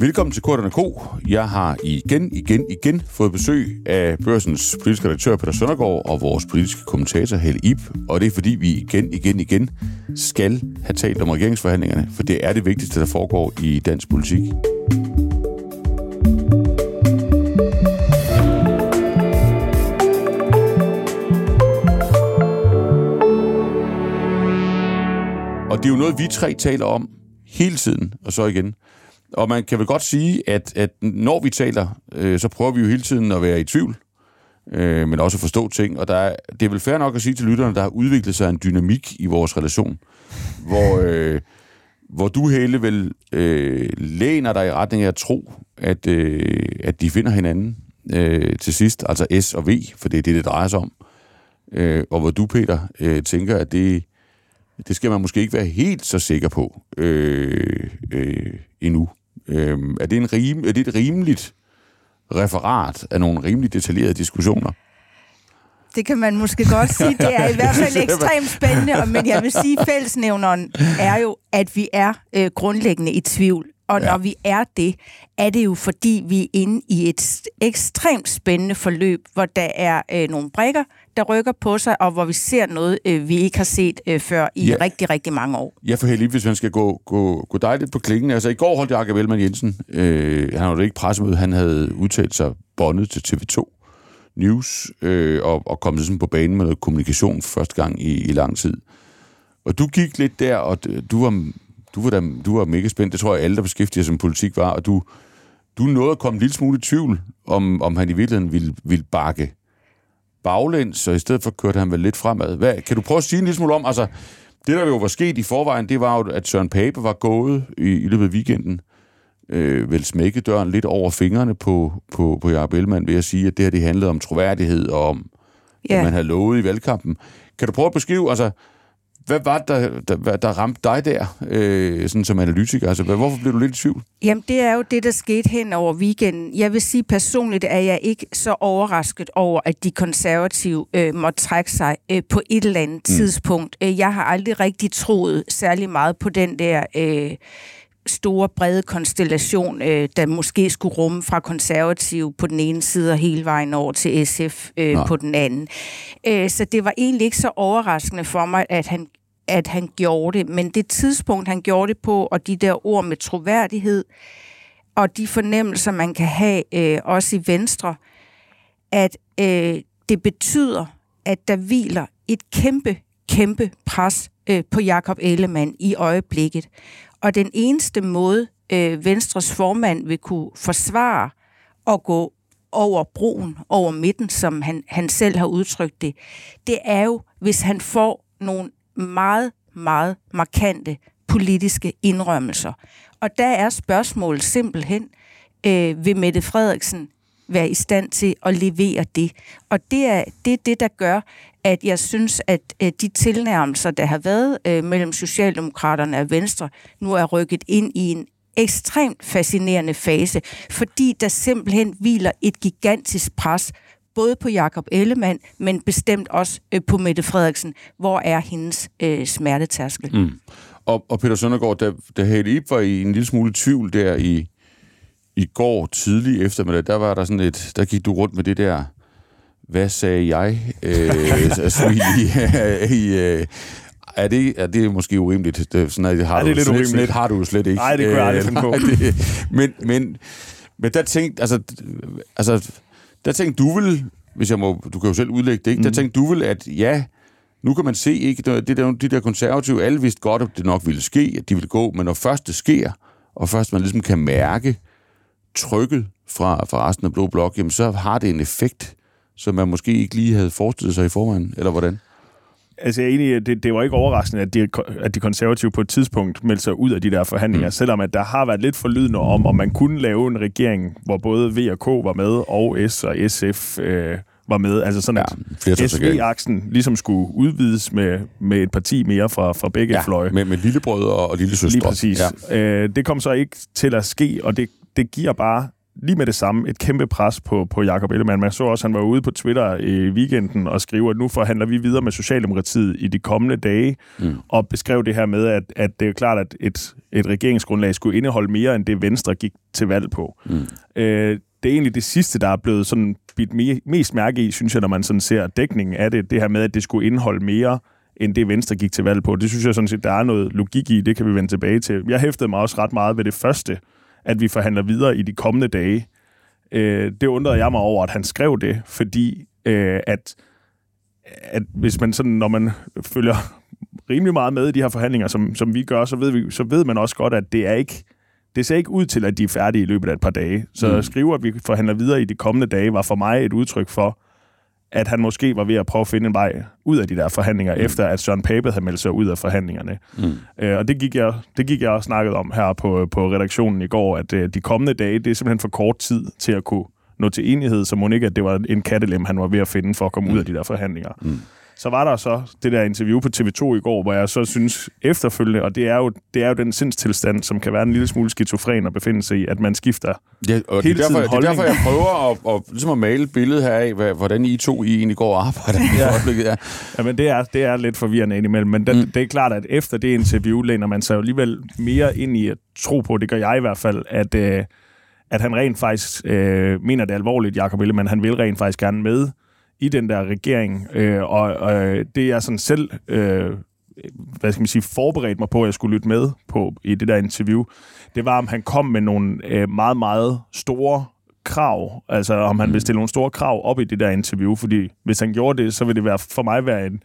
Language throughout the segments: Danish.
Velkommen til Korterne Ko. Jeg har igen, igen, igen fået besøg af børsens politiske redaktør Peter Søndergaard og vores politiske kommentator Helle Ip. Og det er fordi, vi igen, igen, igen skal have talt om regeringsforhandlingerne, for det er det vigtigste, der foregår i dansk politik. Og det er jo noget, vi tre taler om hele tiden, og så igen. Og man kan vel godt sige, at, at når vi taler, øh, så prøver vi jo hele tiden at være i tvivl, øh, men også at forstå ting. Og der er, det er vel fair nok at sige til lytterne, der har udviklet sig en dynamik i vores relation, hvor, øh, hvor du, hele vel øh, læner dig i retning af at tro, at, øh, at de finder hinanden øh, til sidst, altså S og V, for det er det, det drejer sig om. Øh, og hvor du, Peter, øh, tænker, at det, det skal man måske ikke være helt så sikker på øh, øh, endnu. Øh, er, det en rim, er det et rimeligt referat af nogle rimelig detaljerede diskussioner? Det kan man måske godt sige. Det er i hvert fald ekstremt spændende, men jeg vil sige, at fællesnævneren er jo, at vi er øh, grundlæggende i tvivl. Og ja. når vi er det, er det jo fordi, vi er inde i et ekstremt spændende forløb, hvor der er øh, nogle brækker, der rykker på sig, og hvor vi ser noget, øh, vi ikke har set øh, før i ja. rigtig, rigtig mange år. Ja, for heldig, hvis man skal gå, gå, gå dig lidt på klingen. Altså, i går holdt Jakob Ellemann Jensen, øh, han var ikke pressemøde, han havde udtalt sig bondet til TV2 News, øh, og, og kom sådan på banen med noget kommunikation første gang i, i lang tid. Og du gik lidt der, og du var, du var, da, du var mega spændt. Det tror jeg, alle, der beskæftiger sig med politik, var. Og du, du nåede at komme en lille smule i tvivl, om, om han i virkeligheden ville, ville bakke baglæns, så i stedet for kørte han vel lidt fremad. Hvad, kan du prøve at sige en lille smule om, altså, det der jo var sket i forvejen, det var jo, at Søren Pape var gået i, i løbet af weekenden, øh, vel smækket døren lidt over fingrene på, på, på Jacob Ellemann ved at sige, at det her det handlede om troværdighed og om, ja. at man havde lovet i valgkampen. Kan du prøve at beskrive, altså, hvad var det, der, der, der ramte dig der, øh, sådan som analytiker? Altså, hvorfor blev du lidt i tvivl? Jamen, det er jo det, der skete hen over weekenden. Jeg vil sige personligt, at jeg ikke så overrasket over, at de konservative øh, måtte trække sig øh, på et eller andet mm. tidspunkt. Øh, jeg har aldrig rigtig troet særlig meget på den der... Øh, store, brede konstellation, øh, der måske skulle rumme fra konservativ på den ene side og hele vejen over til SF øh, på den anden. Øh, så det var egentlig ikke så overraskende for mig, at han at han gjorde det, men det tidspunkt, han gjorde det på, og de der ord med troværdighed, og de fornemmelser, man kan have, øh, også i Venstre, at øh, det betyder, at der hviler et kæmpe, kæmpe pres øh, på Jakob Ellemann i øjeblikket. Og den eneste måde, øh, Venstres formand vil kunne forsvare og gå over broen, over midten, som han, han selv har udtrykt det, det er jo, hvis han får nogle meget, meget markante politiske indrømmelser. Og der er spørgsmålet simpelthen, øh, vil Mette Frederiksen være i stand til at levere det? Og det er det, det der gør, at jeg synes, at øh, de tilnærmelser, der har været øh, mellem Socialdemokraterne og Venstre, nu er rykket ind i en ekstremt fascinerende fase, fordi der simpelthen hviler et gigantisk pres både på Jakob Ellemann, men bestemt også øh, på Mette Frederiksen. Hvor er hendes øh, smertetærskel? Mm. Og, og Peter Søndergaard, da, da Helle Ip var i en lille smule tvivl der i, i går tidlig eftermiddag, der var der sådan et, der gik du rundt med det der, hvad sagde jeg, øh, smil i, i øh, er det, er det måske urimeligt? Det, sådan, det har Ej, det er du, lidt slet, urimeligt. Slet har du slet ikke. Nej, det kunne jeg aldrig finde på. det, men, men, men der tænkte, altså, altså, der tænkte du vel, hvis jeg må, du kan jo selv udlægge det, ikke? Mm. der tænkte du vel, at ja, nu kan man se, ikke, det der, de der konservative, alle vidste godt, at det nok ville ske, at de ville gå, men når først det sker, og først man ligesom kan mærke trykket fra, fra resten af Blå Blok, jamen så har det en effekt, som man måske ikke lige havde forestillet sig i forvejen, eller hvordan? Altså, jeg er enig, det, det var ikke overraskende, at de, at de konservative på et tidspunkt meldte sig ud af de der forhandlinger, mm. selvom at der har været lidt forlydende om, om man kunne lave en regering, hvor både V og K var med, og S og SF øh, var med. Altså sådan, ja, at SV-aksen ligesom skulle udvides med, med et parti mere fra, fra begge ja, fløje. Med, med lillebrødre og lille søstre. Lige præcis. Ja. Øh, det kom så ikke til at ske, og det, det giver bare lige med det samme et kæmpe pres på, på Jakob Ellemann. Man så også, at han var ude på Twitter i weekenden og skriver, at nu forhandler vi videre med Socialdemokratiet i de kommende dage, mm. og beskrev det her med, at, at det er klart, at et, et regeringsgrundlag skulle indeholde mere end det Venstre gik til valg på. Mm. Øh, det er egentlig det sidste, der er blevet sådan bidt mest mærke i, synes jeg, når man sådan ser dækningen af det, det her med, at det skulle indeholde mere end det Venstre gik til valg på. Det synes jeg sådan set, der er noget logik i, det kan vi vende tilbage til. Jeg hæftede mig også ret meget ved det første, at vi forhandler videre i de kommende dage. Øh, det undrede jeg mig over, at han skrev det, fordi øh, at, at hvis man sådan, når man følger rimelig meget med i de her forhandlinger, som, som vi gør, så ved, vi, så ved man også godt, at det er ikke det ser ikke ud til, at de er færdige i løbet af et par dage. Så mm. at skrive, at vi forhandler videre i de kommende dage, var for mig et udtryk for, at han måske var ved at prøve at finde en vej ud af de der forhandlinger, mm. efter at Søren Pape havde meldt sig ud af forhandlingerne. Mm. Øh, og det gik, jeg, det gik jeg også snakket om her på, på redaktionen i går, at øh, de kommende dage, det er simpelthen for kort tid til at kunne nå til enighed, så må ikke, at det var en kattelem, han var ved at finde for at komme mm. ud af de der forhandlinger. Mm. Så var der så det der interview på TV2 i går, hvor jeg så synes efterfølgende, og det er jo, det er jo den sindstilstand, som kan være en lille smule skizofren at befinde sig i, at man skifter ja, og hele det er derfor, tiden Det er derfor, jeg prøver at, at, ligesom at male et billede her af, hvordan I to I egentlig går og arbejder ja. i øjeblikket. Ja. ja, men det er, det er lidt forvirrende indimellem, men den, mm. det er klart, at efter det interview læner man sig jo alligevel mere ind i at tro på, det gør jeg i hvert fald, at, øh, at han rent faktisk øh, mener det alvorligt, Jacob Ellemann, han vil rent faktisk gerne med i den der regering, øh, og, og det er sådan selv, øh, hvad skal man sige, forberedt mig på, at jeg skulle lytte med på i det der interview, det var, om han kom med nogle øh, meget, meget store krav, altså om han ville stille nogle store krav op i det der interview, fordi hvis han gjorde det, så ville det være, for mig være en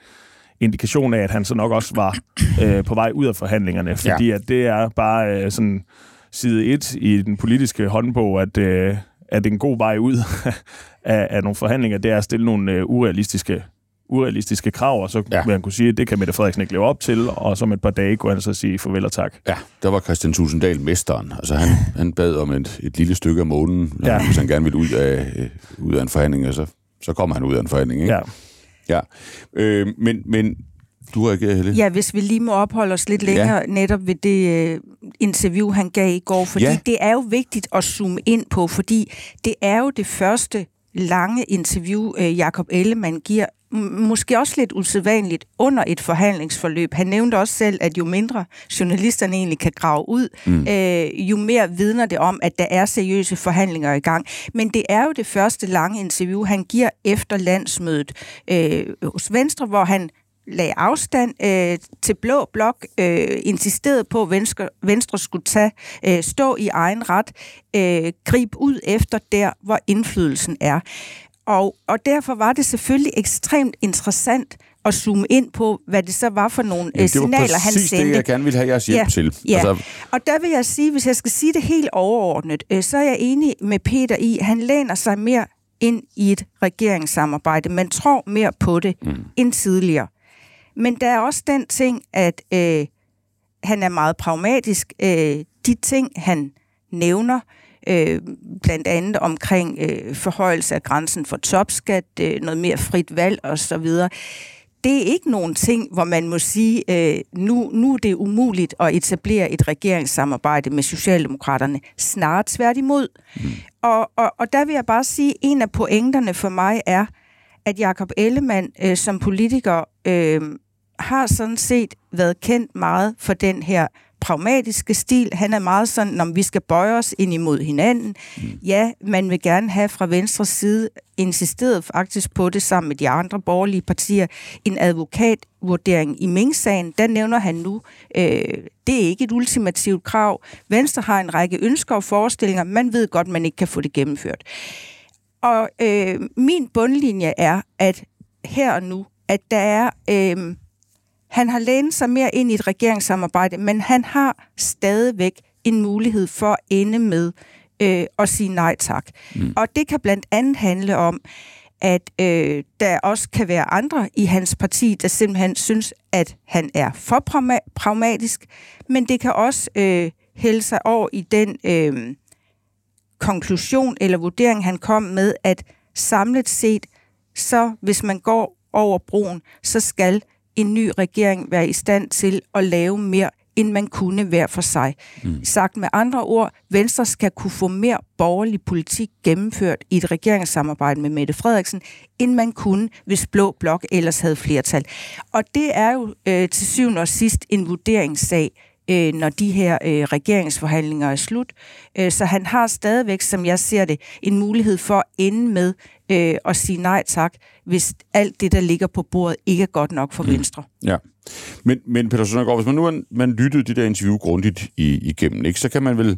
indikation af, at han så nok også var øh, på vej ud af forhandlingerne, fordi ja. at det er bare øh, sådan side et i den politiske håndbog, at, øh, at en god vej ud af, af nogle forhandlinger, det er at stille nogle øh, urealistiske urealistiske krav, og så ja. vil han kunne sige, at det kan Mette Frederiksen ikke leve op til, og så om et par dage kunne han så sige farvel og tak. Ja, der var Christian Tusinddal mesteren. Altså han, han bad om et, et lille stykke af månen, ja. hvis han gerne ville ud af, øh, ud af en forhandling, og så, så kommer han ud af en forhandling. Ikke? Ja. ja. Øh, men, men du reagerer, Helle? Ja, hvis vi lige må opholde os lidt længere ja. netop ved det uh, interview, han gav i går, fordi ja. det er jo vigtigt at zoome ind på, fordi det er jo det første lange interview, uh, Jakob Ellemann giver, måske også lidt usædvanligt under et forhandlingsforløb. Han nævnte også selv, at jo mindre journalisterne egentlig kan grave ud, mm. øh, jo mere vidner det om, at der er seriøse forhandlinger i gang. Men det er jo det første lange interview, han giver efter landsmødet øh, hos Venstre, hvor han lagde afstand øh, til Blå Blok, øh, insisterede på, at Venstre, Venstre skulle tage, øh, stå i egen ret, øh, gribe ud efter der, hvor indflydelsen er. Og, og derfor var det selvfølgelig ekstremt interessant at zoome ind på, hvad det så var for nogle ja, signaler, han sendte. det det, jeg gerne ville have jeres hjælp ja, til. Ja. Altså... Og der vil jeg sige, hvis jeg skal sige det helt overordnet, øh, så er jeg enig med Peter i, han læner sig mere ind i et regeringssamarbejde. Man tror mere på det mm. end tidligere. Men der er også den ting, at øh, han er meget pragmatisk. Øh, de ting, han nævner, øh, blandt andet omkring øh, forhøjelse af grænsen for topskat, øh, noget mere frit valg osv., det er ikke nogen ting, hvor man må sige, øh, nu, nu er det umuligt at etablere et regeringssamarbejde med Socialdemokraterne. Snart tværtimod. Mm. Og, og, og der vil jeg bare sige, at en af pointerne for mig er, at Jakob Ellemann øh, som politiker øh, har sådan set været kendt meget for den her pragmatiske stil. Han er meget sådan, om vi skal bøje os ind imod hinanden. Mm. Ja, man vil gerne have fra venstre side insisteret faktisk på det sammen med de andre borgerlige partier. En advokatvurdering i Ming-sagen, der nævner han nu, øh, det er ikke et ultimativt krav. Venstre har en række ønsker og forestillinger. Man ved godt, man ikke kan få det gennemført. Og øh, min bundlinje er, at her og nu, at der er... Øh, han har lænet sig mere ind i et regeringssamarbejde, men han har stadigvæk en mulighed for at ende med øh, at sige nej tak. Mm. Og det kan blandt andet handle om, at øh, der også kan være andre i hans parti, der simpelthen synes, at han er for pragmatisk, men det kan også øh, hælde sig over i den øh, konklusion eller vurdering, han kom med, at samlet set, så hvis man går over broen, så skal en ny regering være i stand til at lave mere end man kunne hver for sig. Mm. Sagt med andre ord, Venstre skal kunne få mere borgerlig politik gennemført i et regeringssamarbejde med Mette Frederiksen, end man kunne, hvis Blå Blok ellers havde flertal. Og det er jo øh, til syvende og sidst en vurderingssag øh, når de her øh, regeringsforhandlinger er slut. Øh, så han har stadigvæk, som jeg ser det, en mulighed for at ende med øh, at sige nej tak, hvis alt det, der ligger på bordet, ikke er godt nok for mm. Venstre. Ja. Men, men Peter Søndergaard, hvis man nu man, lyttede det der interview grundigt i, igennem, ikke, så kan man vel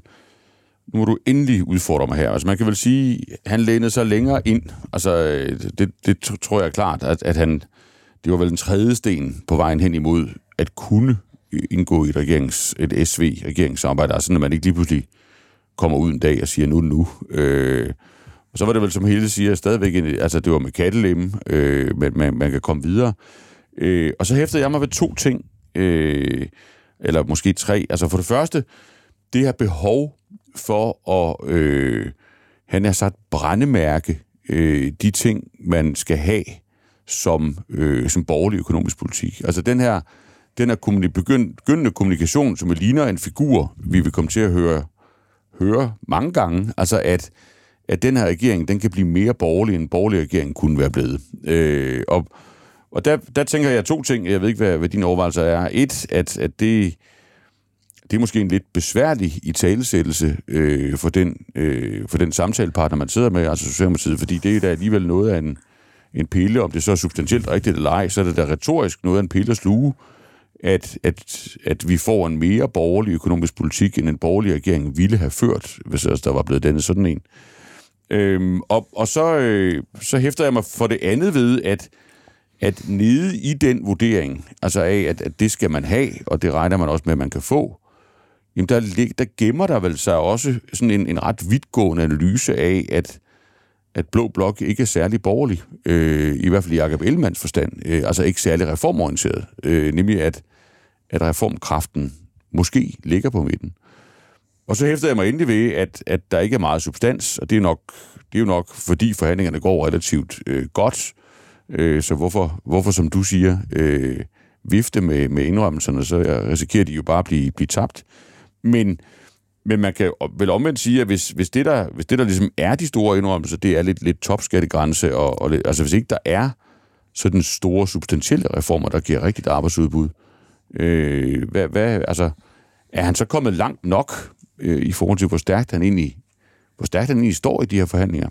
nu må du endelig udfordre mig her. Altså man kan vel sige, han lænede sig længere ind. Altså det, det tror jeg er klart, at, at han, det var vel den tredje sten på vejen hen imod at kunne indgå i et, regerings, et SV-regeringssamarbejde, altså når man ikke lige pludselig kommer ud en dag og siger, nu nu. Øh, og så var det vel, som hele siger, stadigvæk, en, altså det var med kattelemme, øh, men man, man kan komme videre. Øh, og så hæftede jeg mig ved to ting, øh, eller måske tre. Altså for det første, det her behov for at, øh, han har sat brændemærke, øh, de ting, man skal have som, øh, som borgerlig økonomisk politik. Altså den her den er begyndende kommunikation, som ligner en figur, vi vil komme til at høre, høre mange gange. Altså at, at den her regering, den kan blive mere borgerlig, end en borgerlig regering kunne være blevet. Øh, og og der, der tænker jeg to ting. Jeg ved ikke, hvad, hvad dine overvejelser er. Et, at, at det, det er måske en lidt besværlig i talesættelse øh, for, den, øh, for den samtalepartner, man sidder med, altså Socialdemokratiet, fordi det er da alligevel noget af en, en pille, om det så er substantielt rigtigt eller ej, så er det da retorisk noget af en pille at sluge at, at, at vi får en mere borgerlig økonomisk politik, end en borgerlig regering ville have ført, hvis der var blevet denne sådan en. Øhm, og og så, øh, så hæfter jeg mig for det andet ved, at, at nede i den vurdering, altså af, at, at det skal man have, og det regner man også med, at man kan få, jamen der, der gemmer der vel sig også sådan en, en ret vidtgående analyse af, at, at Blå Blok ikke er særlig borgerlig, øh, i hvert fald i Jacob Ellemanns forstand, øh, altså ikke særlig reformorienteret, øh, nemlig at, at reformkraften måske ligger på midten. Og så hæfter jeg mig endelig ved, at, at der ikke er meget substans, og det er, nok, det er jo nok, fordi forhandlingerne går relativt øh, godt. Øh, så hvorfor, hvorfor, som du siger, øh, vifte med, med indrømmelserne, så risikerer de jo bare at blive, blive tabt. Men men man kan vel omvendt sige, at hvis, hvis, det, der, hvis det, der ligesom er de store indrømmelser, det er lidt, lidt topskattegrænse, og, og altså hvis ikke der er sådan store substantielle reformer, der giver rigtigt arbejdsudbud, øh, hvad, hvad, altså, er han så kommet langt nok øh, i forhold til, hvor stærkt han egentlig, hvor stærkt han egentlig står i de her forhandlinger?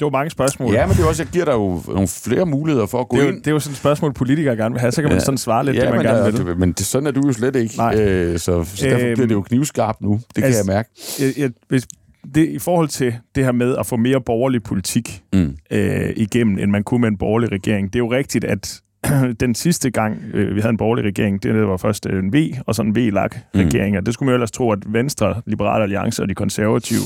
Det var mange spørgsmål. Ja, men det er også, jeg giver dig jo nogle flere muligheder for at gå det er ind. Det er jo sådan et spørgsmål, politikere gerne vil have, så kan man ja. sådan svare lidt, ja, det man men, gerne vil. vil. Men det, sådan er du jo slet ikke. Nej. Øh, så, så derfor øhm, bliver det jo knivskarpt nu. Det altså, kan jeg mærke. Jeg, jeg, hvis, det, I forhold til det her med at få mere borgerlig politik mm. øh, igennem, end man kunne med en borgerlig regering, det er jo rigtigt, at den sidste gang, øh, vi havde en borgerlig regering, det var først en V, og sådan en V-lag-regering, mm. og det skulle man jo ellers tro, at Venstre, Liberale Alliance og de konservative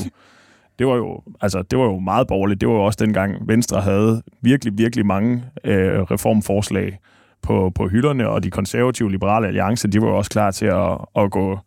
det var jo, altså, det var jo meget borgerligt. Det var jo også dengang Venstre havde virkelig, virkelig mange øh, reformforslag på, på hylderne, og de konservative liberale alliance, de var jo også klar til at, at gå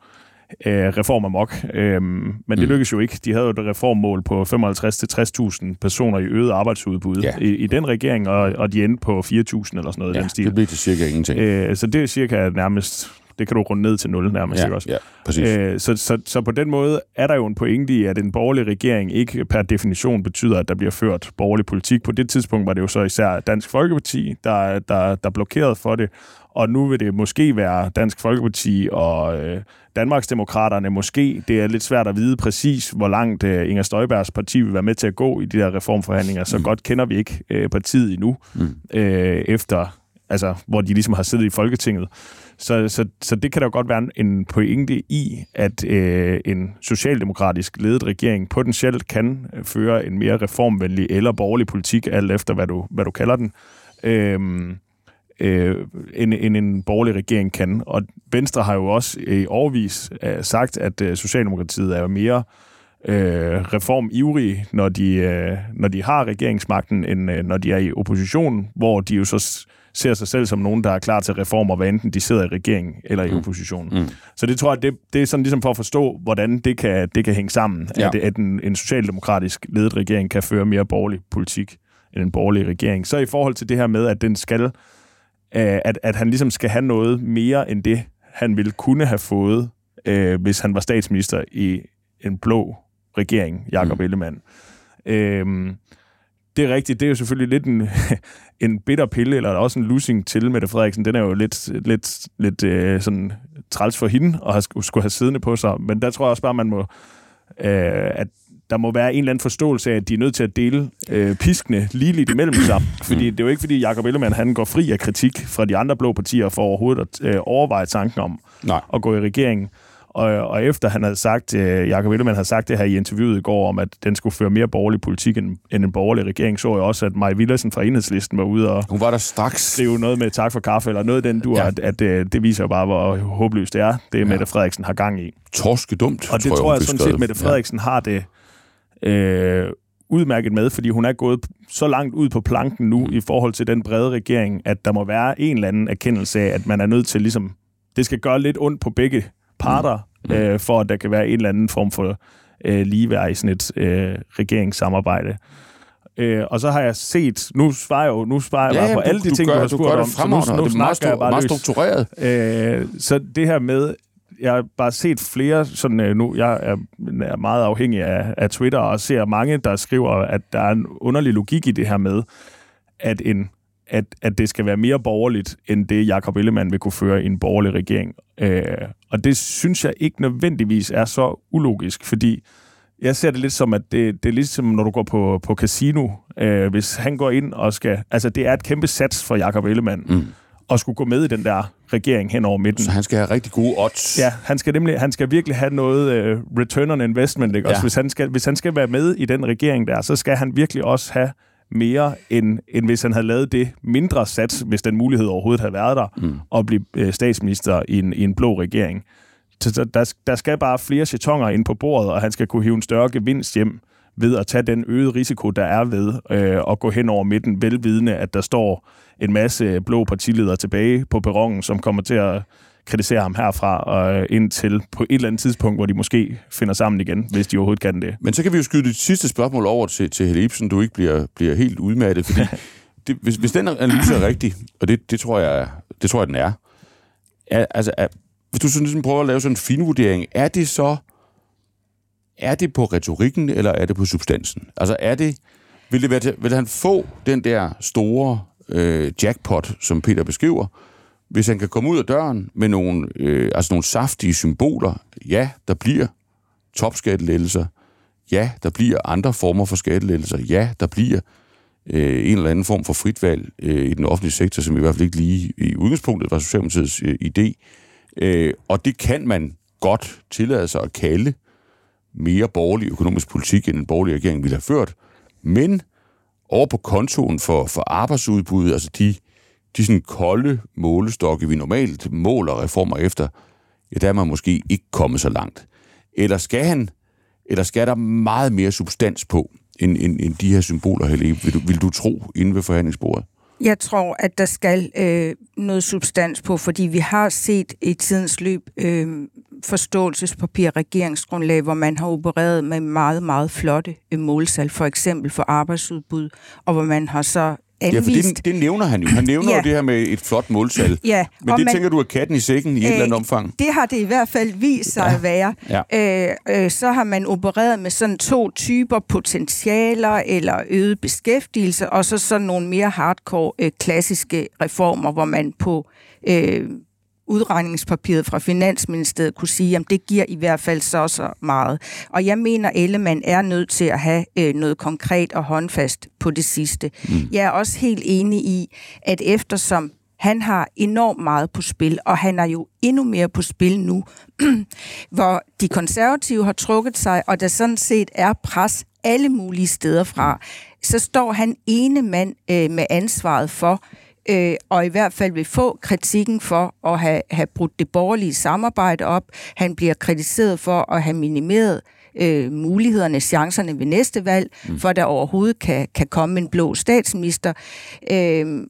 øh, reform amok. Øhm, men mm. det lykkedes jo ikke. De havde jo et reformmål på 55-60.000 personer i øget arbejdsudbud ja. i, i den regering, og, og de endte på 4.000 eller sådan noget ja, den stil. det blev til cirka ingenting. Øh, så det er cirka nærmest det kan du runde ned til 0 nærmest, ja, ikke også? Ja, præcis. Øh, så, så, så på den måde er der jo en pointe i, at en borgerlig regering ikke per definition betyder, at der bliver ført borgerlig politik. På det tidspunkt var det jo så især Dansk Folkeparti, der, der, der blokerede for det, og nu vil det måske være Dansk Folkeparti og øh, Danmarksdemokraterne måske. Det er lidt svært at vide præcis, hvor langt øh, Inger Støjbergs parti vil være med til at gå i de der reformforhandlinger. Så mm. godt kender vi ikke øh, partiet endnu, mm. øh, efter altså, hvor de ligesom har siddet i Folketinget. Så, så, så det kan der godt være en pointe i, at øh, en socialdemokratisk ledet regering potentielt kan øh, føre en mere reformvenlig eller borgerlig politik, alt efter hvad du, hvad du kalder den, øhm, øh, øh, end, end en borgerlig regering kan. Og Venstre har jo også i årvis øh, sagt, at øh, Socialdemokratiet er mere øh, reformivrige, når de, øh, når de har regeringsmagten, end øh, når de er i opposition, hvor de jo så ser sig selv som nogen, der er klar til reformer, hvad enten de sidder i regeringen eller i mm. oppositionen. Mm. Så det tror jeg, det, det er sådan ligesom for at forstå, hvordan det kan, det kan hænge sammen, ja. at, at en, en socialdemokratisk ledet regering kan føre mere borgerlig politik end en borgerlig regering. Så i forhold til det her med, at den skal, at, at han ligesom skal have noget mere end det, han ville kunne have fået, øh, hvis han var statsminister i en blå regering, Jakob mm. Ellemann. Øh, det er rigtigt. Det er jo selvfølgelig lidt en, en bitter pille, eller også en losing til Mette Frederiksen. Den er jo lidt, lidt, lidt øh, sådan træls for hende, at have, skulle have siddende på sig. Men der tror jeg også bare, man må... Øh, at der må være en eller anden forståelse af, at de er nødt til at dele øh, piskene ligeligt imellem sig. Fordi det er jo ikke, fordi Jacob Ellemann han går fri af kritik fra de andre blå partier for overhovedet at øh, overveje tanken om Nej. at gå i regeringen. Og, og efter han havde sagt, øh, Jacob Ellemann havde sagt det her i interviewet i går, om at den skulle føre mere borgerlig politik end, end en borgerlig regering, så jeg også, at Maja Villersen fra Enhedslisten var ude og Hun var der straks. skrive noget med tak for kaffe, eller noget den du, ja. at, at, at det viser jo bare, hvor håbløst det er, det ja. Mette Frederiksen har gang i. Torske dumt, Og det tror jeg, tror jeg sådan set, Mette Frederiksen ja. har det øh, udmærket med, fordi hun er gået så langt ud på planken nu mm. i forhold til den brede regering, at der må være en eller anden erkendelse af, at man er nødt til ligesom, det skal gøre lidt ondt på begge parter, mm. øh, for at der kan være en eller anden form for øh, ligeværd i sådan et øh, regeringssamarbejde. Øh, og så har jeg set, nu svarer jeg jo, nu svarer jeg ja, bare på alle de du ting, gør, du har spurgt om, så nu, nu det er meget, jeg bare meget struktureret. Øh, så det her med, jeg har bare set flere, sådan øh, nu, jeg er, er meget afhængig af, af Twitter, og ser mange, der skriver, at der er en underlig logik i det her med, at en at, at det skal være mere borgerligt, end det Jakob Ellemann vil kunne føre i en borgerlig regering. Øh, og det synes jeg ikke nødvendigvis er så ulogisk, fordi jeg ser det lidt som, at det, det er ligesom, når du går på, på casino. Øh, hvis han går ind og skal... Altså, det er et kæmpe sats for Jakob Ellemann. Mm at skulle gå med i den der regering hen over midten. Så han skal have rigtig gode odds. Ja, han skal nemlig han skal virkelig have noget uh, return on investment. Ikke? Ja. Også hvis, han skal, hvis han skal være med i den regering der, så skal han virkelig også have mere, end, end hvis han havde lavet det mindre sats, hvis den mulighed overhovedet havde været der, mm. at blive øh, statsminister i en, i en blå regering. Så der, der skal bare flere chatonger ind på bordet, og han skal kunne hive en større gevinst hjem ved at tage den øgede risiko, der er ved øh, at gå hen over midten, velvidende, at der står en masse blå partiledere tilbage på perronen, som kommer til at kritisere ham herfra og indtil på et eller andet tidspunkt, hvor de måske finder sammen igen, hvis de overhovedet kan det. Men så kan vi jo skyde det sidste spørgsmål over til, til Helle Ibsen, du ikke bliver, bliver helt udmattet, fordi det, hvis, hvis den analyse er rigtig, og det, det, tror, jeg, det tror jeg, den er, er altså, er, hvis du sådan ligesom prøver at lave sådan en finvurdering, er det så er det på retorikken, eller er det på substansen? Altså er det, vil, det være til, vil han få den der store øh, jackpot, som Peter beskriver, hvis han kan komme ud af døren med nogle, øh, altså nogle saftige symboler, ja, der bliver topskattelettelser, ja, der bliver andre former for skattelettelser, ja, der bliver øh, en eller anden form for frit valg øh, i den offentlige sektor, som i hvert fald ikke lige i udgangspunktet var Socialdemokratiets øh, idé. Øh, og det kan man godt tillade sig at kalde mere borgerlig økonomisk politik, end en borgerlig regering ville have ført. Men over på kontoen for, for arbejdsudbuddet, altså de de sådan kolde målestokke, vi normalt måler reformer efter, ja, der er man måske ikke kommet så langt. Eller skal han, eller skal der meget mere substans på, end, end, end de her symboler, Helene, vil du, vil du tro, inde ved forhandlingsbordet? Jeg tror, at der skal øh, noget substans på, fordi vi har set i tidens løb øh, forståelsespapir, regeringsgrundlag, hvor man har opereret med meget, meget flotte øh, målsal, for eksempel for arbejdsudbud, og hvor man har så anvist. Ja, for det, det nævner han jo. Han nævner ja. jo det her med et flot måltal. Ja. Men det man, tænker du er katten i sækken i øh, et eller andet omfang? Det har det i hvert fald vist sig ja. at være. Ja. Øh, øh, så har man opereret med sådan to typer potentialer eller øget beskæftigelse, og så sådan nogle mere hardcore øh, klassiske reformer, hvor man på... Øh, udregningspapiret fra Finansministeriet kunne sige, at det giver i hvert fald så så meget. Og jeg mener, Ellemann er nødt til at have øh, noget konkret og håndfast på det sidste. Mm. Jeg er også helt enig i, at eftersom han har enormt meget på spil, og han er jo endnu mere på spil nu, hvor de konservative har trukket sig, og der sådan set er pres alle mulige steder fra, så står han ene mand øh, med ansvaret for, øh, og i hvert fald vil få kritikken for at have, have brudt det borgerlige samarbejde op. Han bliver kritiseret for at have minimeret øh, mulighederne, chancerne ved næste valg, mm. for at der overhovedet kan, kan komme en blå statsminister. Øh,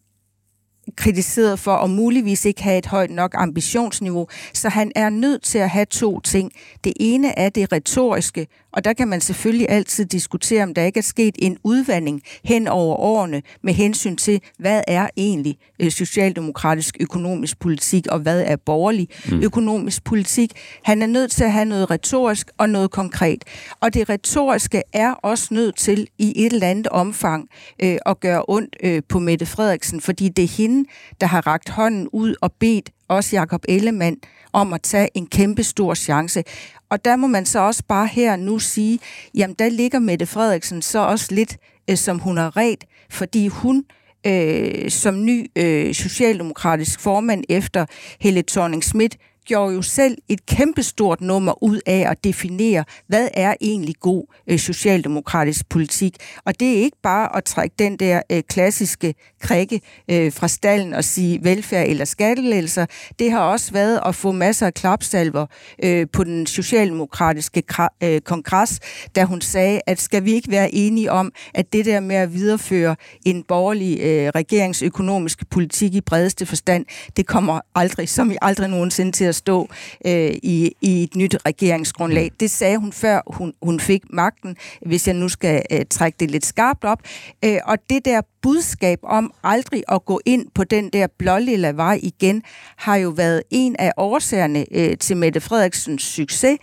kritiseret for at muligvis ikke have et højt nok ambitionsniveau. Så han er nødt til at have to ting. Det ene er det retoriske, Og der kan man selvfølgelig altid diskutere, om der ikke er sket en udvandring hen over årene med hensyn til, hvad er egentlig øh, socialdemokratisk økonomisk politik, og hvad er borgerlig mm. økonomisk politik. Han er nødt til at have noget retorisk og noget konkret. Og det retoriske er også nødt til i et eller andet omfang øh, at gøre ondt øh, på Mette Frederiksen, fordi det er hende, der har ragt hånden ud og bedt også Jakob Ellemann om at tage en kæmpe stor chance. Og der må man så også bare her nu sige, jamen der ligger Mette Frederiksen så også lidt, øh, som hun har ret, fordi hun øh, som ny øh, socialdemokratisk formand efter Helle thorning Schmidt gjorde jo selv et kæmpestort nummer ud af at definere, hvad er egentlig god øh, socialdemokratisk politik. Og det er ikke bare at trække den der øh, klassiske krikke øh, fra stallen og sige velfærd eller skattelettelser. Det har også været at få masser af klapsalver øh, på den socialdemokratiske øh, kongres, da hun sagde, at skal vi ikke være enige om, at det der med at videreføre en borgerlig øh, regeringsøkonomisk politik i bredeste forstand, det kommer aldrig, som I aldrig nogensinde til at stå øh, i, i et nyt regeringsgrundlag. Mm. Det sagde hun før hun, hun fik magten, hvis jeg nu skal øh, trække det lidt skarpt op. Øh, og det der budskab om aldrig at gå ind på den der blålilla vej igen, har jo været en af årsagerne øh, til Mette Frederiksens succes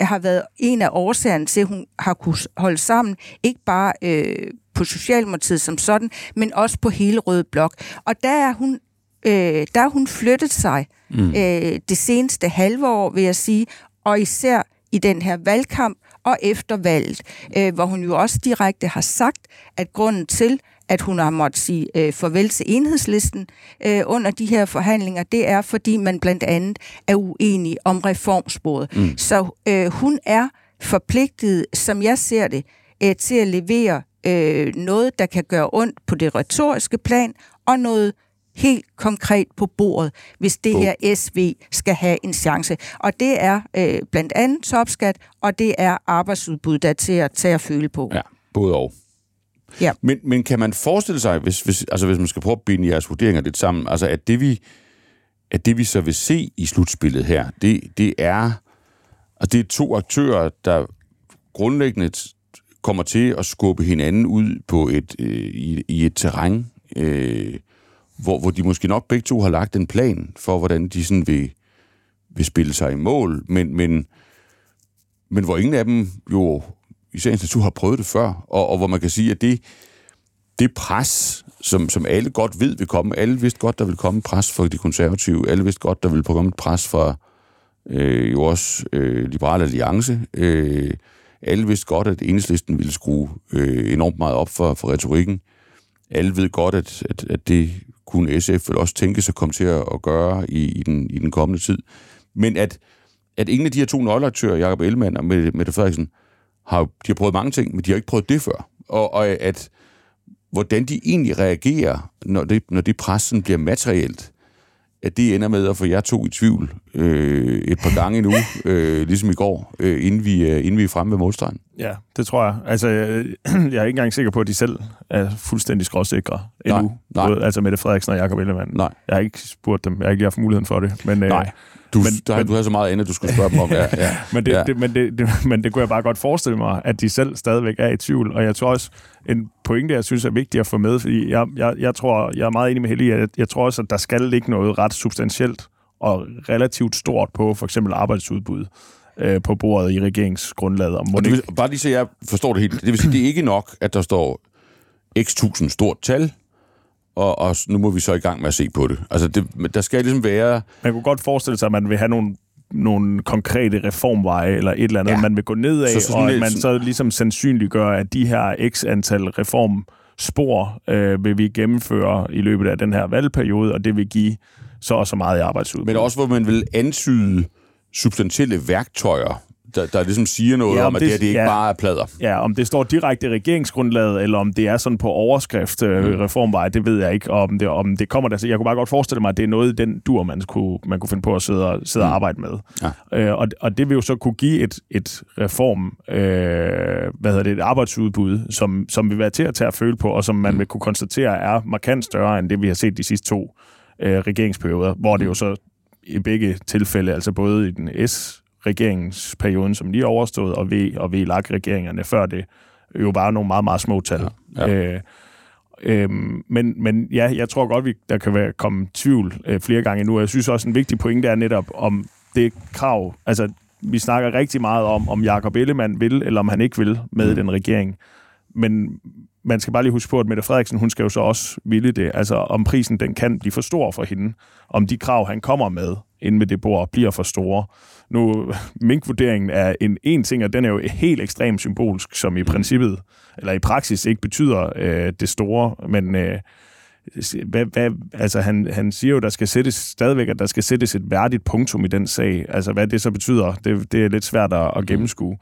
har været en af årsagerne til, at hun har kunnet holde sammen, ikke bare øh, på Socialdemokratiet som sådan, men også på hele Røde Blok. Og der er hun, øh, der har hun flyttet sig mm. øh, det seneste halve år, vil jeg sige, og især i den her valgkamp og efter valget, øh, hvor hun jo også direkte har sagt, at grunden til, at hun har måttet sige øh, farvel til enhedslisten øh, under de her forhandlinger, det er, fordi man blandt andet er uenig om reformsporet. Mm. Så øh, hun er forpligtet, som jeg ser det, øh, til at levere øh, noget, der kan gøre ondt på det retoriske plan, og noget helt konkret på bordet, hvis det her SV skal have en chance. Og det er øh, blandt andet topskat, og det er arbejdsudbud, der er til at tage at føle på. Ja, både og. Ja. Men, men kan man forestille sig, hvis, hvis, altså hvis man skal prøve at binde jeres vurderinger lidt sammen, altså at det vi, at det vi så vil se i slutspillet her, det, det er, altså det er to aktører, der grundlæggende kommer til at skubbe hinanden ud på et, øh, i, i et terræn, øh, hvor, hvor de måske nok begge to har lagt en plan for, hvordan de sådan vil, vil spille sig i mål, men, men, men hvor ingen af dem jo i sagens natur har prøvet det før, og, og hvor man kan sige, at det, det pres, som, som alle godt ved vil komme, alle vidste godt, der vil komme pres fra de konservative, alle vidste godt, der vil komme et pres fra øh, jo også øh, Liberale Alliance, øh, alle vidste godt, at enhedslisten ville skrue øh, enormt meget op for, for retorikken. Alle ved godt, at, at, at det kunne SF vel også tænke sig at komme til at, gøre i, i, den, i den kommende tid. Men at, at ingen af de her to nøgleaktører, Jacob Ellemann og Mette Frederiksen, har, de har prøvet mange ting, men de har ikke prøvet det før. Og, og at hvordan de egentlig reagerer, når det, når det pressen bliver materielt, at det ender med at få jer to i tvivl øh, et par gange nu, øh, ligesom i går, øh, inden, vi, øh, inden vi er fremme ved målstregen. Ja, det tror jeg. Altså, jeg, er ikke engang sikker på, at de selv er fuldstændig skråsikre endnu. Nej, nej. Både, altså Mette Frederiksen og Jacob Ellemann. Nej. Jeg har ikke spurgt dem. Jeg har ikke haft muligheden for det. Men, øh, nej. Du, men, der, men, du har så meget andet, du skulle spørge dem om. Ja, ja. men, det, ja. det, men, det, det, men det kunne jeg bare godt forestille mig, at de selv stadigvæk er i tvivl. Og jeg tror også, en pointe, jeg synes er vigtig at få med, fordi jeg, jeg, jeg tror, jeg er meget enig med Helge, jeg, jeg tror også, at der skal ligge noget ret substantielt og relativt stort på for eksempel arbejdsudbud øh, på bordet i regeringsgrundlaget. Og, og det vil, bare lige så jeg forstår det helt. Det vil sige, det er ikke nok, at der står x tusind stort tal, og, og nu må vi så i gang med at se på det. Altså, det, der skal ligesom være... Man kunne godt forestille sig, at man vil have nogle nogle konkrete reformveje eller et eller andet, ja. man vil gå ned af, så, så og at man så ligesom sandsynliggør, at de her x antal reformspor øh, vil vi gennemføre i løbet af den her valgperiode, og det vil give så og så meget i arbejdsudbud. Men også, hvor man vil ansyde substantielle værktøjer, der, der ligesom siger noget ja, om, om at det, det, det ikke ja, bare er plader. Ja, om det står direkte i regeringsgrundlaget, eller om det er sådan på overskrift øh, mm. reformvej, det ved jeg ikke. Om det, om det kommer der. Så jeg kunne bare godt forestille mig, at det er noget den dur, man kunne, man kunne finde på at sidde og, sidde mm. og arbejde med. Ja. Øh, og, og det vil jo så kunne give et, et reform, øh, hvad hedder det, et arbejdsudbud, som, som vil være til at tage at føle på, og som man mm. vil kunne konstatere er markant større end det, vi har set de sidste to øh, regeringsperioder, hvor det jo så i begge tilfælde, altså både i den S regeringsperioden, som lige overstået, og V- og VLAG-regeringerne før det, jo bare nogle meget, meget små tal. Ja, ja. Øh, Øhm, men, men ja, jeg tror godt, vi, der kan være komme tvivl øh, flere gange nu. Jeg synes også, en vigtig pointe er netop om det krav. Altså, vi snakker rigtig meget om, om Jakob Ellemann vil, eller om han ikke vil med mm. den regering. Men man skal bare lige huske på, at Mette Frederiksen, hun skal jo så også ville det. Altså, om prisen den kan blive for stor for hende. Om de krav, han kommer med ind med det bord, bliver for store. Nu, minkvurderingen er en, en ting, og den er jo helt ekstremt symbolsk, som i princippet, eller i praksis ikke betyder øh, det store, men øh, hvad, hvad, altså han, han siger jo, der skal sættes stadigvæk, at der skal sættes et værdigt punktum i den sag. Altså hvad det så betyder, det, det er lidt svært at, at gennemskue.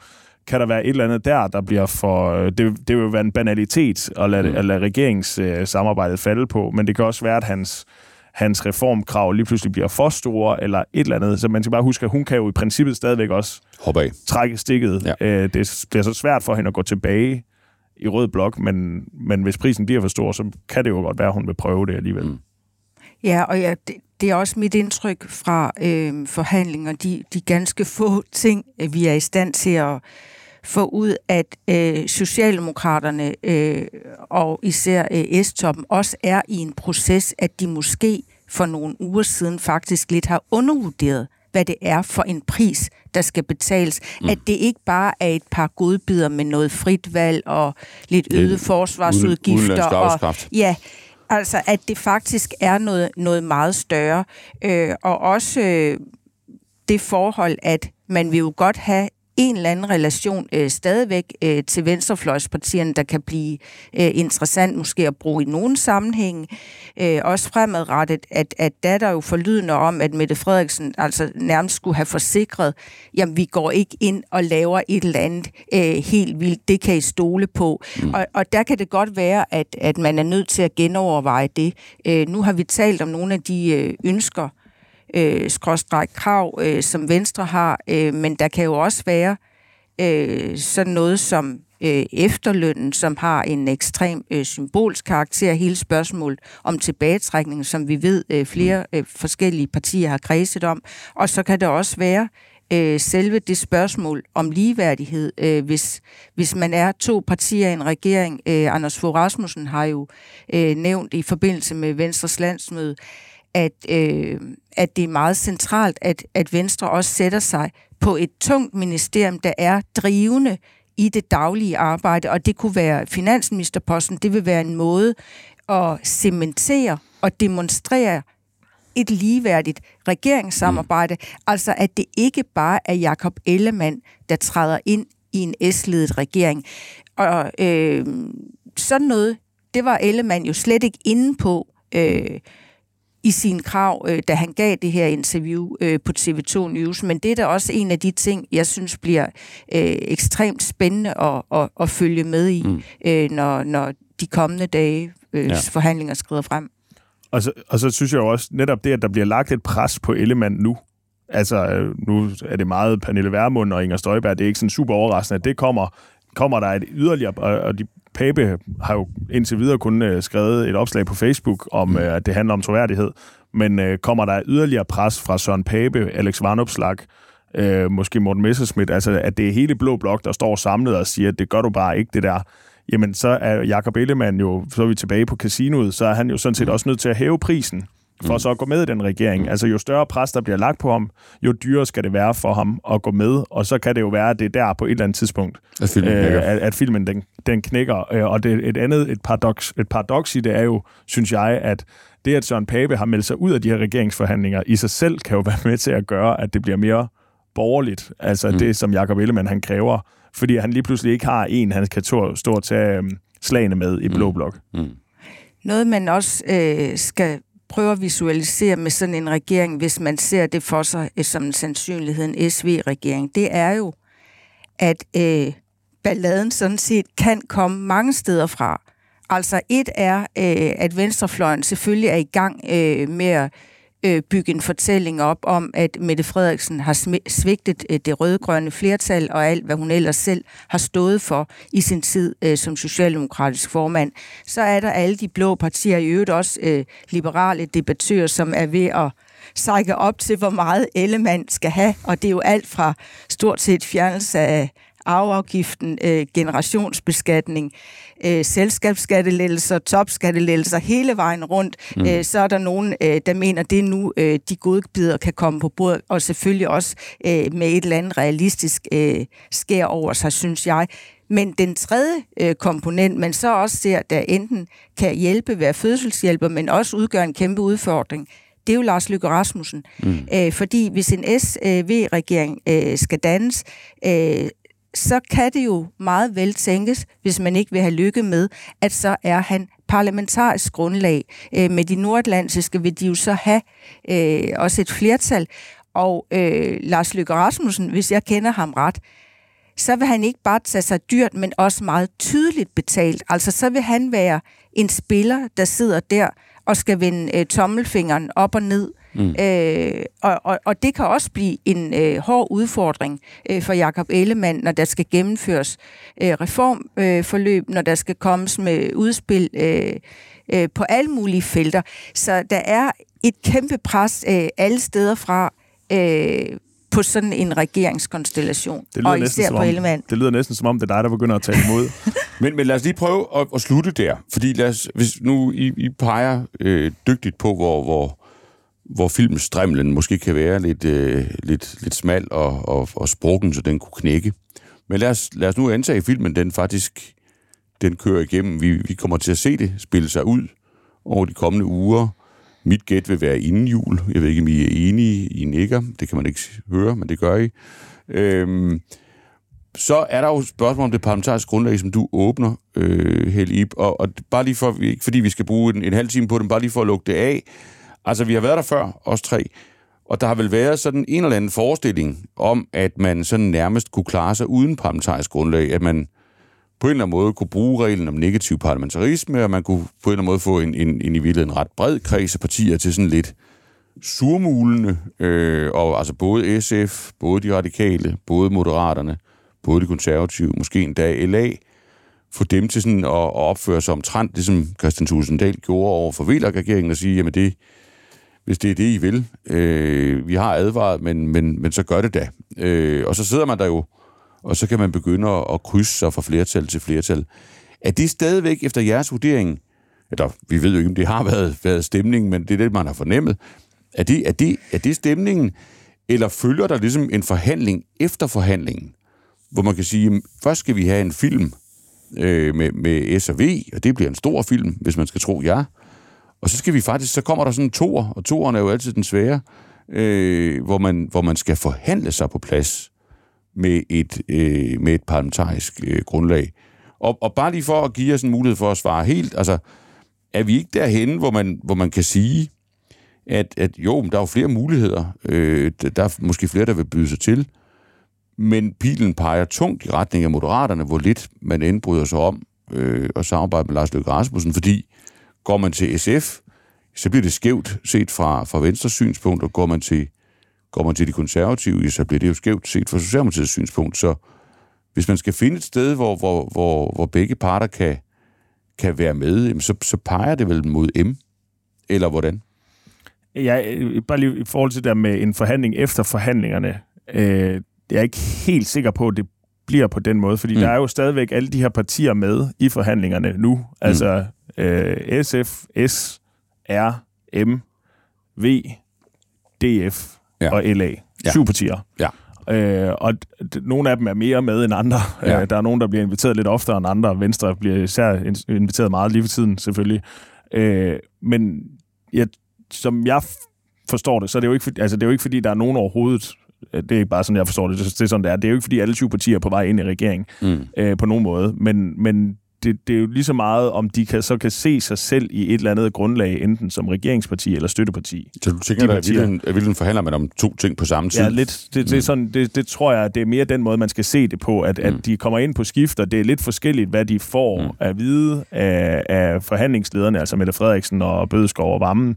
Kan der være et eller andet der, der bliver for... Det, det vil jo være en banalitet at lade, at lade regeringssamarbejdet falde på, men det kan også være, at hans hans reformkrav lige pludselig bliver for store, eller et eller andet. Så man skal bare huske, at hun kan jo i princippet stadigvæk også Hop af. trække stikket. Ja. Øh, det bliver så svært for hende at gå tilbage i rød blok, men, men hvis prisen bliver for stor, så kan det jo godt være, at hun vil prøve det alligevel. Mm. Ja, og ja, det, det er også mit indtryk fra øh, forhandlinger, de, de ganske få ting, øh, vi er i stand til at få ud, at øh, Socialdemokraterne øh, og især øh, S-toppen også er i en proces, at de måske for nogle uger siden faktisk lidt har undervurderet, hvad det er for en pris, der skal betales. Mm. At det ikke bare er et par godbidder med noget frit valg og lidt Lidt forsvarsudgifter. og. Ja, altså at det faktisk er noget, noget meget større. Øh, og også øh, det forhold, at man vil jo godt have en eller anden relation øh, stadigvæk øh, til venstrefløjspartierne, der kan blive øh, interessant måske at bruge i nogen sammenhæng. Øh, også fremadrettet, at, at der er der jo forlydende om, at Mette Frederiksen altså nærmest skulle have forsikret, jamen vi går ikke ind og laver et eller andet øh, helt vildt, det kan I stole på. Mm. Og, og der kan det godt være, at, at man er nødt til at genoverveje det. Øh, nu har vi talt om nogle af de øh, ønsker, øh, skråstreg krav, øh, som Venstre har, øh, men der kan jo også være øh, sådan noget som øh, efterlønnen, som har en ekstrem øh, symbolsk karakter, hele spørgsmålet om tilbagetrækning, som vi ved øh, flere øh, forskellige partier har kredset om. Og så kan det også være øh, selve det spørgsmål om ligeværdighed, øh, hvis, hvis man er to partier i en regering. Øh, Anders Fogh Rasmussen har jo øh, nævnt i forbindelse med Venstres landsmøde, at, øh, at det er meget centralt, at, at Venstre også sætter sig på et tungt ministerium, der er drivende i det daglige arbejde, og det kunne være finansministerposten. Det vil være en måde at cementere og demonstrere et ligeværdigt regeringssamarbejde. Mm. Altså, at det ikke bare er Jakob Ellemann, der træder ind i en S-ledet regering. Og øh, sådan noget, det var Ellemann jo slet ikke inde på øh, i sin krav, øh, da han gav det her interview øh, på TV2 News. Men det er da også en af de ting, jeg synes bliver øh, ekstremt spændende at, at, at følge med i, mm. øh, når, når de kommende dage øh, ja. forhandlinger skrider frem. Og så, og så synes jeg jo også, netop det, at der bliver lagt et pres på Ellemann nu, altså nu er det meget Pernille Vermund og Inger Støjberg, det er ikke sådan super overraskende, at det kommer, kommer der et yderligere, og de Pape har jo indtil videre kun øh, skrevet et opslag på Facebook om, øh, at det handler om troværdighed. Men øh, kommer der yderligere pres fra Søren Pape, Alex Varnopslag, øh, måske Morten Messerschmidt, altså at det er hele Blå Blok, der står samlet og siger, at det gør du bare ikke, det der. Jamen, så er Jakob Ellemann jo, så er vi tilbage på casinoet, så er han jo sådan set også nødt til at hæve prisen for mm. så at gå med i den regering. Altså jo større pres, der bliver lagt på ham, jo dyrere skal det være for ham at gå med, og så kan det jo være, at det er der på et eller andet tidspunkt, At filmen øh, at, at filmen den, den knækker. Øh, Og det, et andet et paradoks, et paradoks i det er jo, synes jeg, at det, at Søren Pape har meldt sig ud af de her regeringsforhandlinger, i sig selv kan jo være med til at gøre, at det bliver mere borgerligt. Altså mm. det, som Jakob Ellemann han kræver, fordi han lige pludselig ikke har en, han kan stå og tage øhm, slagene med i Blå Blok. Mm. Noget, man også øh, skal prøve at visualisere med sådan en regering, hvis man ser det for sig øh, som en sandsynlighed, en SV-regering, det er jo, at øh, balladen sådan set kan komme mange steder fra. Altså et er, øh, at venstrefløjen selvfølgelig er i gang øh, med at øh, bygge en fortælling op om, at Mette Frederiksen har svigtet øh, det rødgrønne flertal og alt, hvad hun ellers selv har stået for i sin tid øh, som socialdemokratisk formand. Så er der alle de blå partier, i øvrigt også øh, liberale debattører, som er ved at sække op til, hvor meget Ellemann skal have, og det er jo alt fra stort set fjernelse af arveafgiften, øh, generationsbeskatning, øh, selskabsskattelettelser, topskattelettelser, hele vejen rundt, mm. øh, så er der nogen, øh, der mener, det er nu, øh, de gode bidder kan komme på bordet, og selvfølgelig også øh, med et eller andet realistisk øh, skær over sig, synes jeg. Men den tredje øh, komponent, man så også ser, der enten kan hjælpe, være fødselshjælper, men også udgør en kæmpe udfordring, det er jo Lars Løkke Rasmussen. Mm. Øh, fordi hvis en SV-regering øh, skal dannes, øh, så kan det jo meget vel tænkes, hvis man ikke vil have lykke med, at så er han parlamentarisk grundlag. Øh, med de nordatlantiske vil de jo så have øh, også et flertal. Og øh, Lars Løkke Rasmussen, hvis jeg kender ham ret, så vil han ikke bare tage sig dyrt, men også meget tydeligt betalt. Altså så vil han være en spiller, der sidder der og skal vende øh, tommelfingeren op og ned Mm. Øh, og, og, og det kan også blive en øh, hård udfordring øh, for Jakob Ellemann, når der skal gennemføres øh, reformforløb, øh, når der skal kommes med udspil øh, øh, på alle mulige felter. Så der er et kæmpe pres øh, alle steder fra øh, på sådan en regeringskonstellation, det og især på Ellemann. Det lyder næsten som om, det er dig, der begynder at tale imod. men, men lad os lige prøve at, at slutte der, fordi lad os, hvis nu I, I peger øh, dygtigt på, hvor, hvor hvor filmstremlen måske kan være lidt, øh, lidt, lidt smal og, og, og sprukken, så den kunne knække. Men lad os, lad os nu antage, at filmen den faktisk den kører igennem. Vi, vi kommer til at se det spille sig ud over de kommende uger. Mit gæt vil være inden jul. Jeg ved ikke, om I er enige i nikker. Det kan man ikke høre, men det gør I. Øhm, så er der jo spørgsmål om det parlamentariske grundlag, som du åbner, øh, Helib. Og, og bare lige for, ikke fordi vi skal bruge en, en halv time på den, bare lige for at lukke det af. Altså, vi har været der før, os tre, og der har vel været sådan en eller anden forestilling om, at man sådan nærmest kunne klare sig uden parlamentarisk grundlag, at man på en eller anden måde kunne bruge reglen om negativ parlamentarisme, og man kunne på en eller anden måde få en, en, en i virkeligheden ret bred kreds af partier til sådan lidt surmulende, øh, og altså både SF, både de radikale, både moderaterne, både de konservative, måske endda LA, få dem til sådan at, at opføre sig omtrent, det som Christian Tulsendal gjorde over for VLAG-regeringen, og sige, jamen det, hvis det er det, I vil. Øh, vi har advaret, men, men, men så gør det da. Øh, og så sidder man der jo, og så kan man begynde at, at krydse sig fra flertal til flertal. Er det stadigvæk efter jeres vurdering, eller vi ved jo ikke, om det har været, været stemningen, men det er det, man har fornemmet. Er det, er, det, er det stemningen, eller følger der ligesom en forhandling efter forhandlingen, hvor man kan sige, at først skal vi have en film øh, med, med S og V, og det bliver en stor film, hvis man skal tro jer. Og så skal vi faktisk, så kommer der sådan en toer, og toeren er jo altid den svære, øh, hvor, man, hvor man skal forhandle sig på plads med et, øh, med et parlamentarisk øh, grundlag. Og, og bare lige for at give os en mulighed for at svare helt, altså, er vi ikke derhen, hvor man, hvor man kan sige, at, at jo, der er jo flere muligheder. Øh, der er måske flere, der vil byde sig til. Men pilen peger tungt i retning af moderaterne, hvor lidt man indbryder sig om øh, at samarbejde med Lars Løkke Rasmussen, fordi Går man til SF, så bliver det skævt set fra, fra Venstres synspunkt, og går man til, går man til de konservative, så bliver det jo skævt set fra Socialdemokratiets synspunkt. Så hvis man skal finde et sted, hvor, hvor, hvor, hvor begge parter kan, kan være med, så, så peger det vel mod M, eller hvordan? Ja, bare lige i forhold til det der med en forhandling efter forhandlingerne. Øh, jeg er ikke helt sikker på, at det bliver på den måde, fordi mm. der er jo stadigvæk alle de her partier med i forhandlingerne nu. Altså øh, SF, S, R, M, V, DF ja. og LA. Ja. Syv partier. Ja. Øh, og nogle af dem er mere med end andre. Ja. Øh, der er nogen, der bliver inviteret lidt oftere end andre. Venstre bliver især inviteret meget lige for tiden, selvfølgelig. Øh, men ja, som jeg forstår det, så er det jo ikke, altså, det er jo ikke fordi, der er nogen overhovedet det er ikke bare sådan, jeg forstår det. Det er sådan, det er. Det er jo ikke, fordi alle syv partier er på vej ind i regeringen mm. øh, på nogen måde. Men, men det, det er jo lige så meget, om de kan, så kan se sig selv i et eller andet grundlag, enten som regeringsparti eller støtteparti. Så du tænker, at hvilken forhandler man om to ting på samme tid? Ja, lidt. Det, det, mm. sådan, det, det tror jeg, det er mere den måde, man skal se det på, at, mm. at de kommer ind på skift, og det er lidt forskelligt, hvad de får mm. at vide af, af forhandlingslederne, altså Mette Frederiksen og Bødeskov og Vammen.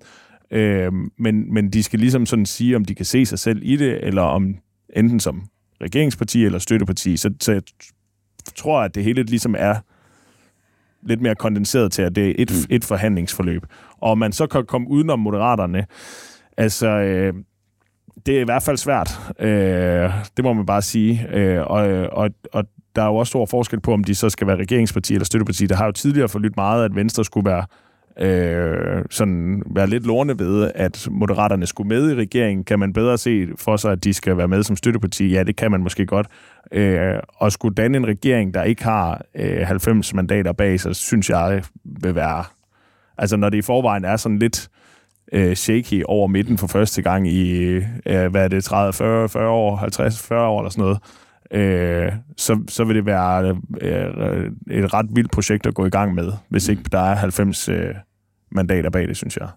Øh, men, men de skal ligesom sådan sige, om de kan se sig selv i det, eller om enten som regeringsparti eller støtteparti. Så, så jeg tror, at det hele ligesom er lidt mere kondenseret til, at det er et, mm. et forhandlingsforløb. Og man så kan komme udenom moderaterne, Altså, øh, det er i hvert fald svært. Øh, det må man bare sige. Øh, og, og, og der er jo også stor forskel på, om de så skal være regeringsparti eller støtteparti. Der har jo tidligere forlyttet meget, at Venstre skulle være øh, sådan være lidt lorne ved, at Moderaterne skulle med i regeringen. Kan man bedre se for sig, at de skal være med som støtteparti? Ja, det kan man måske godt. Øh, og skulle danne en regering, der ikke har øh, 90 mandater bag sig, synes jeg vil være... Altså, når det i forvejen er sådan lidt øh, shaky over midten for første gang i, øh, hvad er det, 30, 40, 40 år, 50, 40 år eller sådan noget, øh, så, så vil det være øh, et ret vildt projekt at gå i gang med, hvis ikke der er 90 øh, mandater bag det, synes jeg.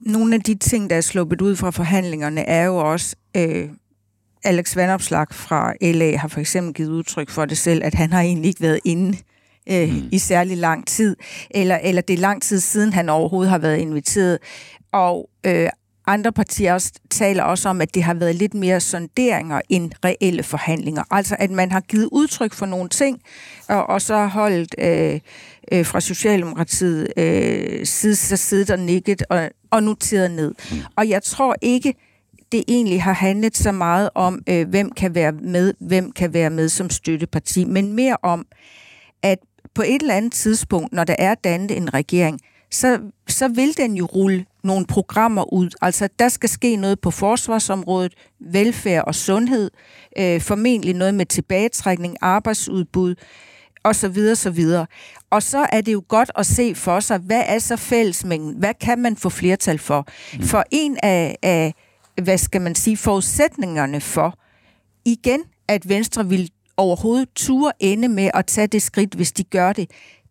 Nogle af de ting, der er sluppet ud fra forhandlingerne, er jo også... Øh, Alex Vandopslag fra LA har for eksempel givet udtryk for det selv, at han har egentlig ikke været inde øh, mm. i særlig lang tid, eller, eller det er lang tid siden, han overhovedet har været inviteret. Og øh, andre partier også, taler også om, at det har været lidt mere sonderinger end reelle forhandlinger. Altså at man har givet udtryk for nogle ting, og, og så holdt øh, øh, fra Socialdemokratiet øh, side så siddet og nikket og, og noteret ned. Mm. Og jeg tror ikke, det egentlig har handlet så meget om, øh, hvem kan være med, hvem kan være med som støtteparti, men mere om, at på et eller andet tidspunkt, når der er dannet en regering, så, så vil den jo rulle nogle programmer ud. Altså, der skal ske noget på forsvarsområdet, velfærd og sundhed, øh, formentlig noget med tilbagetrækning, arbejdsudbud, og så videre, så videre. Og så er det jo godt at se for sig, hvad er så fællesmængden? Hvad kan man få flertal for? Mm. For en af, af, hvad skal man sige, forudsætningerne for, igen, at Venstre vil overhovedet ture ende med at tage det skridt, hvis de gør det,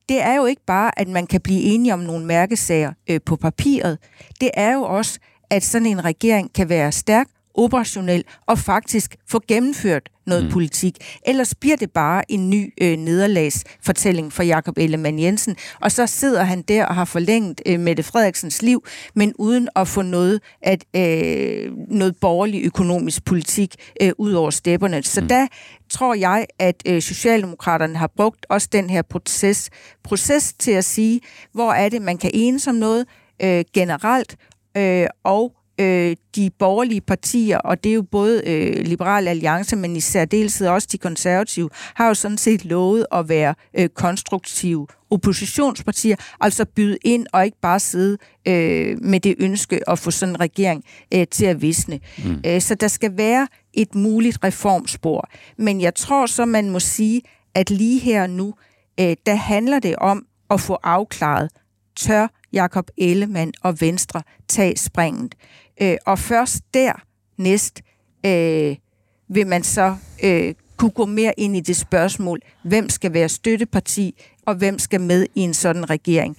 det er jo ikke bare, at man kan blive enige om nogle mærkesager øh, på papiret. Det er jo også, at sådan en regering kan være stærk, operationel og faktisk få gennemført noget mm. politik. Ellers bliver det bare en ny øh, nederlagsfortælling for Jakob Ellemann Jensen, og så sidder han der og har forlænget øh, Mette Frederiksens liv, men uden at få noget, at, øh, noget borgerlig økonomisk politik øh, ud over stepperne. Så mm. der tror jeg, at øh, Socialdemokraterne har brugt også den her proces, proces til at sige, hvor er det, man kan enes om noget øh, generelt, øh, og øh, de borgerlige partier, og det er jo både øh, Liberal Alliance, men i særdeleshed også de konservative, har jo sådan set lovet at være øh, konstruktive oppositionspartier, altså byde ind og ikke bare sidde øh, med det ønske at få sådan en regering øh, til at visne. Mm. Øh, så der skal være et muligt reformspor. Men jeg tror så, man må sige, at lige her nu, øh, der handler det om at få afklaret, tør Jakob Ellemann og Venstre tage springet. Øh, og først der næst øh, vil man så øh, kunne gå mere ind i det spørgsmål, hvem skal være støtteparti, og hvem skal med i en sådan regering.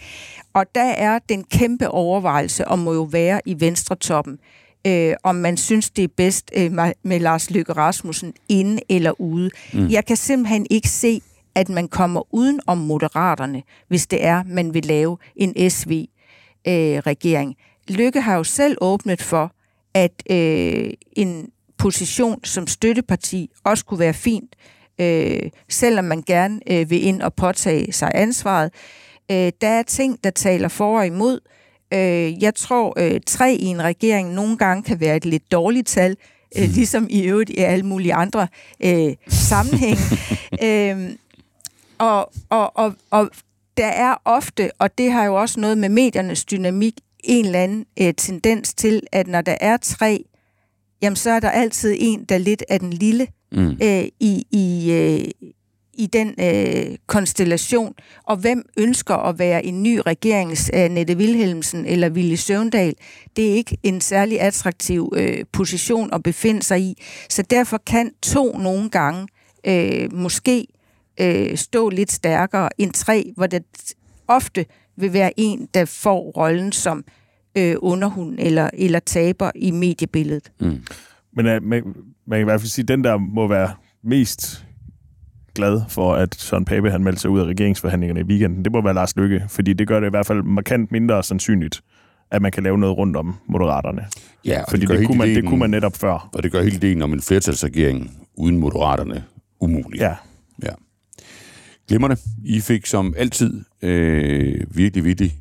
Og der er den kæmpe overvejelse, og må jo være i Venstre-toppen, øh, om man synes, det er bedst øh, med Lars Løkke Rasmussen inde eller ude. Mm. Jeg kan simpelthen ikke se, at man kommer uden om moderaterne, hvis det er, man vil lave en SV-regering. Øh, Lykke har jo selv åbnet for, at øh, en position som støtteparti også kunne være fint, øh, selvom man gerne øh, vil ind og påtage sig ansvaret. Øh, der er ting, der taler for og imod. Øh, jeg tror, øh, tre i en regering nogle gange kan være et lidt dårligt tal, øh, hmm. ligesom i øvrigt i alle mulige andre øh, sammenhænge. øh, og, og, og, og der er ofte, og det har jo også noget med mediernes dynamik en eller anden øh, tendens til, at når der er tre, jamen så er der altid en, der lidt er den lille mm. øh, i, i, øh, i den øh, konstellation. Og hvem ønsker at være en ny regerings af Nette Wilhelmsen eller Ville Søvndal? Det er ikke en særlig attraktiv øh, position at befinde sig i. Så derfor kan to nogle gange øh, måske øh, stå lidt stærkere end tre, hvor det ofte vil være en, der får rollen som øh, underhund eller, eller taber i mediebilledet. Mm. Men uh, man, man kan i hvert fald sige, at den, der må være mest glad for, at Søren Pape han meldte sig ud af regeringsforhandlingerne i weekenden, det må være Lars Lykke, fordi det gør det i hvert fald markant mindre sandsynligt, at man kan lave noget rundt om moderaterne. Ja, fordi det, det, kunne man, det kunne man netop før. Og det gør hele ideen om en flertalsregering uden moderaterne umulig. Ja. ja. Glimmerne. I fik som altid øh, virkelig, virkelig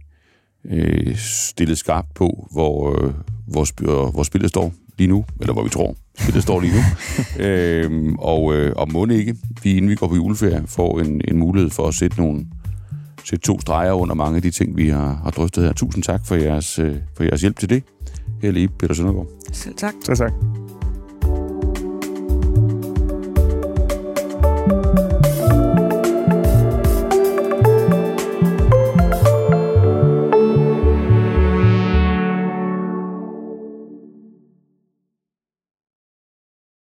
øh, stillet skarpt på, hvor, øh, hvor, sp- hvor spillet står lige nu, eller hvor vi tror, spillet står lige nu. øh, og, øh, og må ikke, vi, inden vi går på juleferie, får en, en mulighed for at sætte, nogle, sætte to streger under mange af de ting, vi har, har drøftet her. Tusind tak for jeres, øh, for jeres hjælp til det. Her lige Peter Søndergaard. Selv tak. Så tak.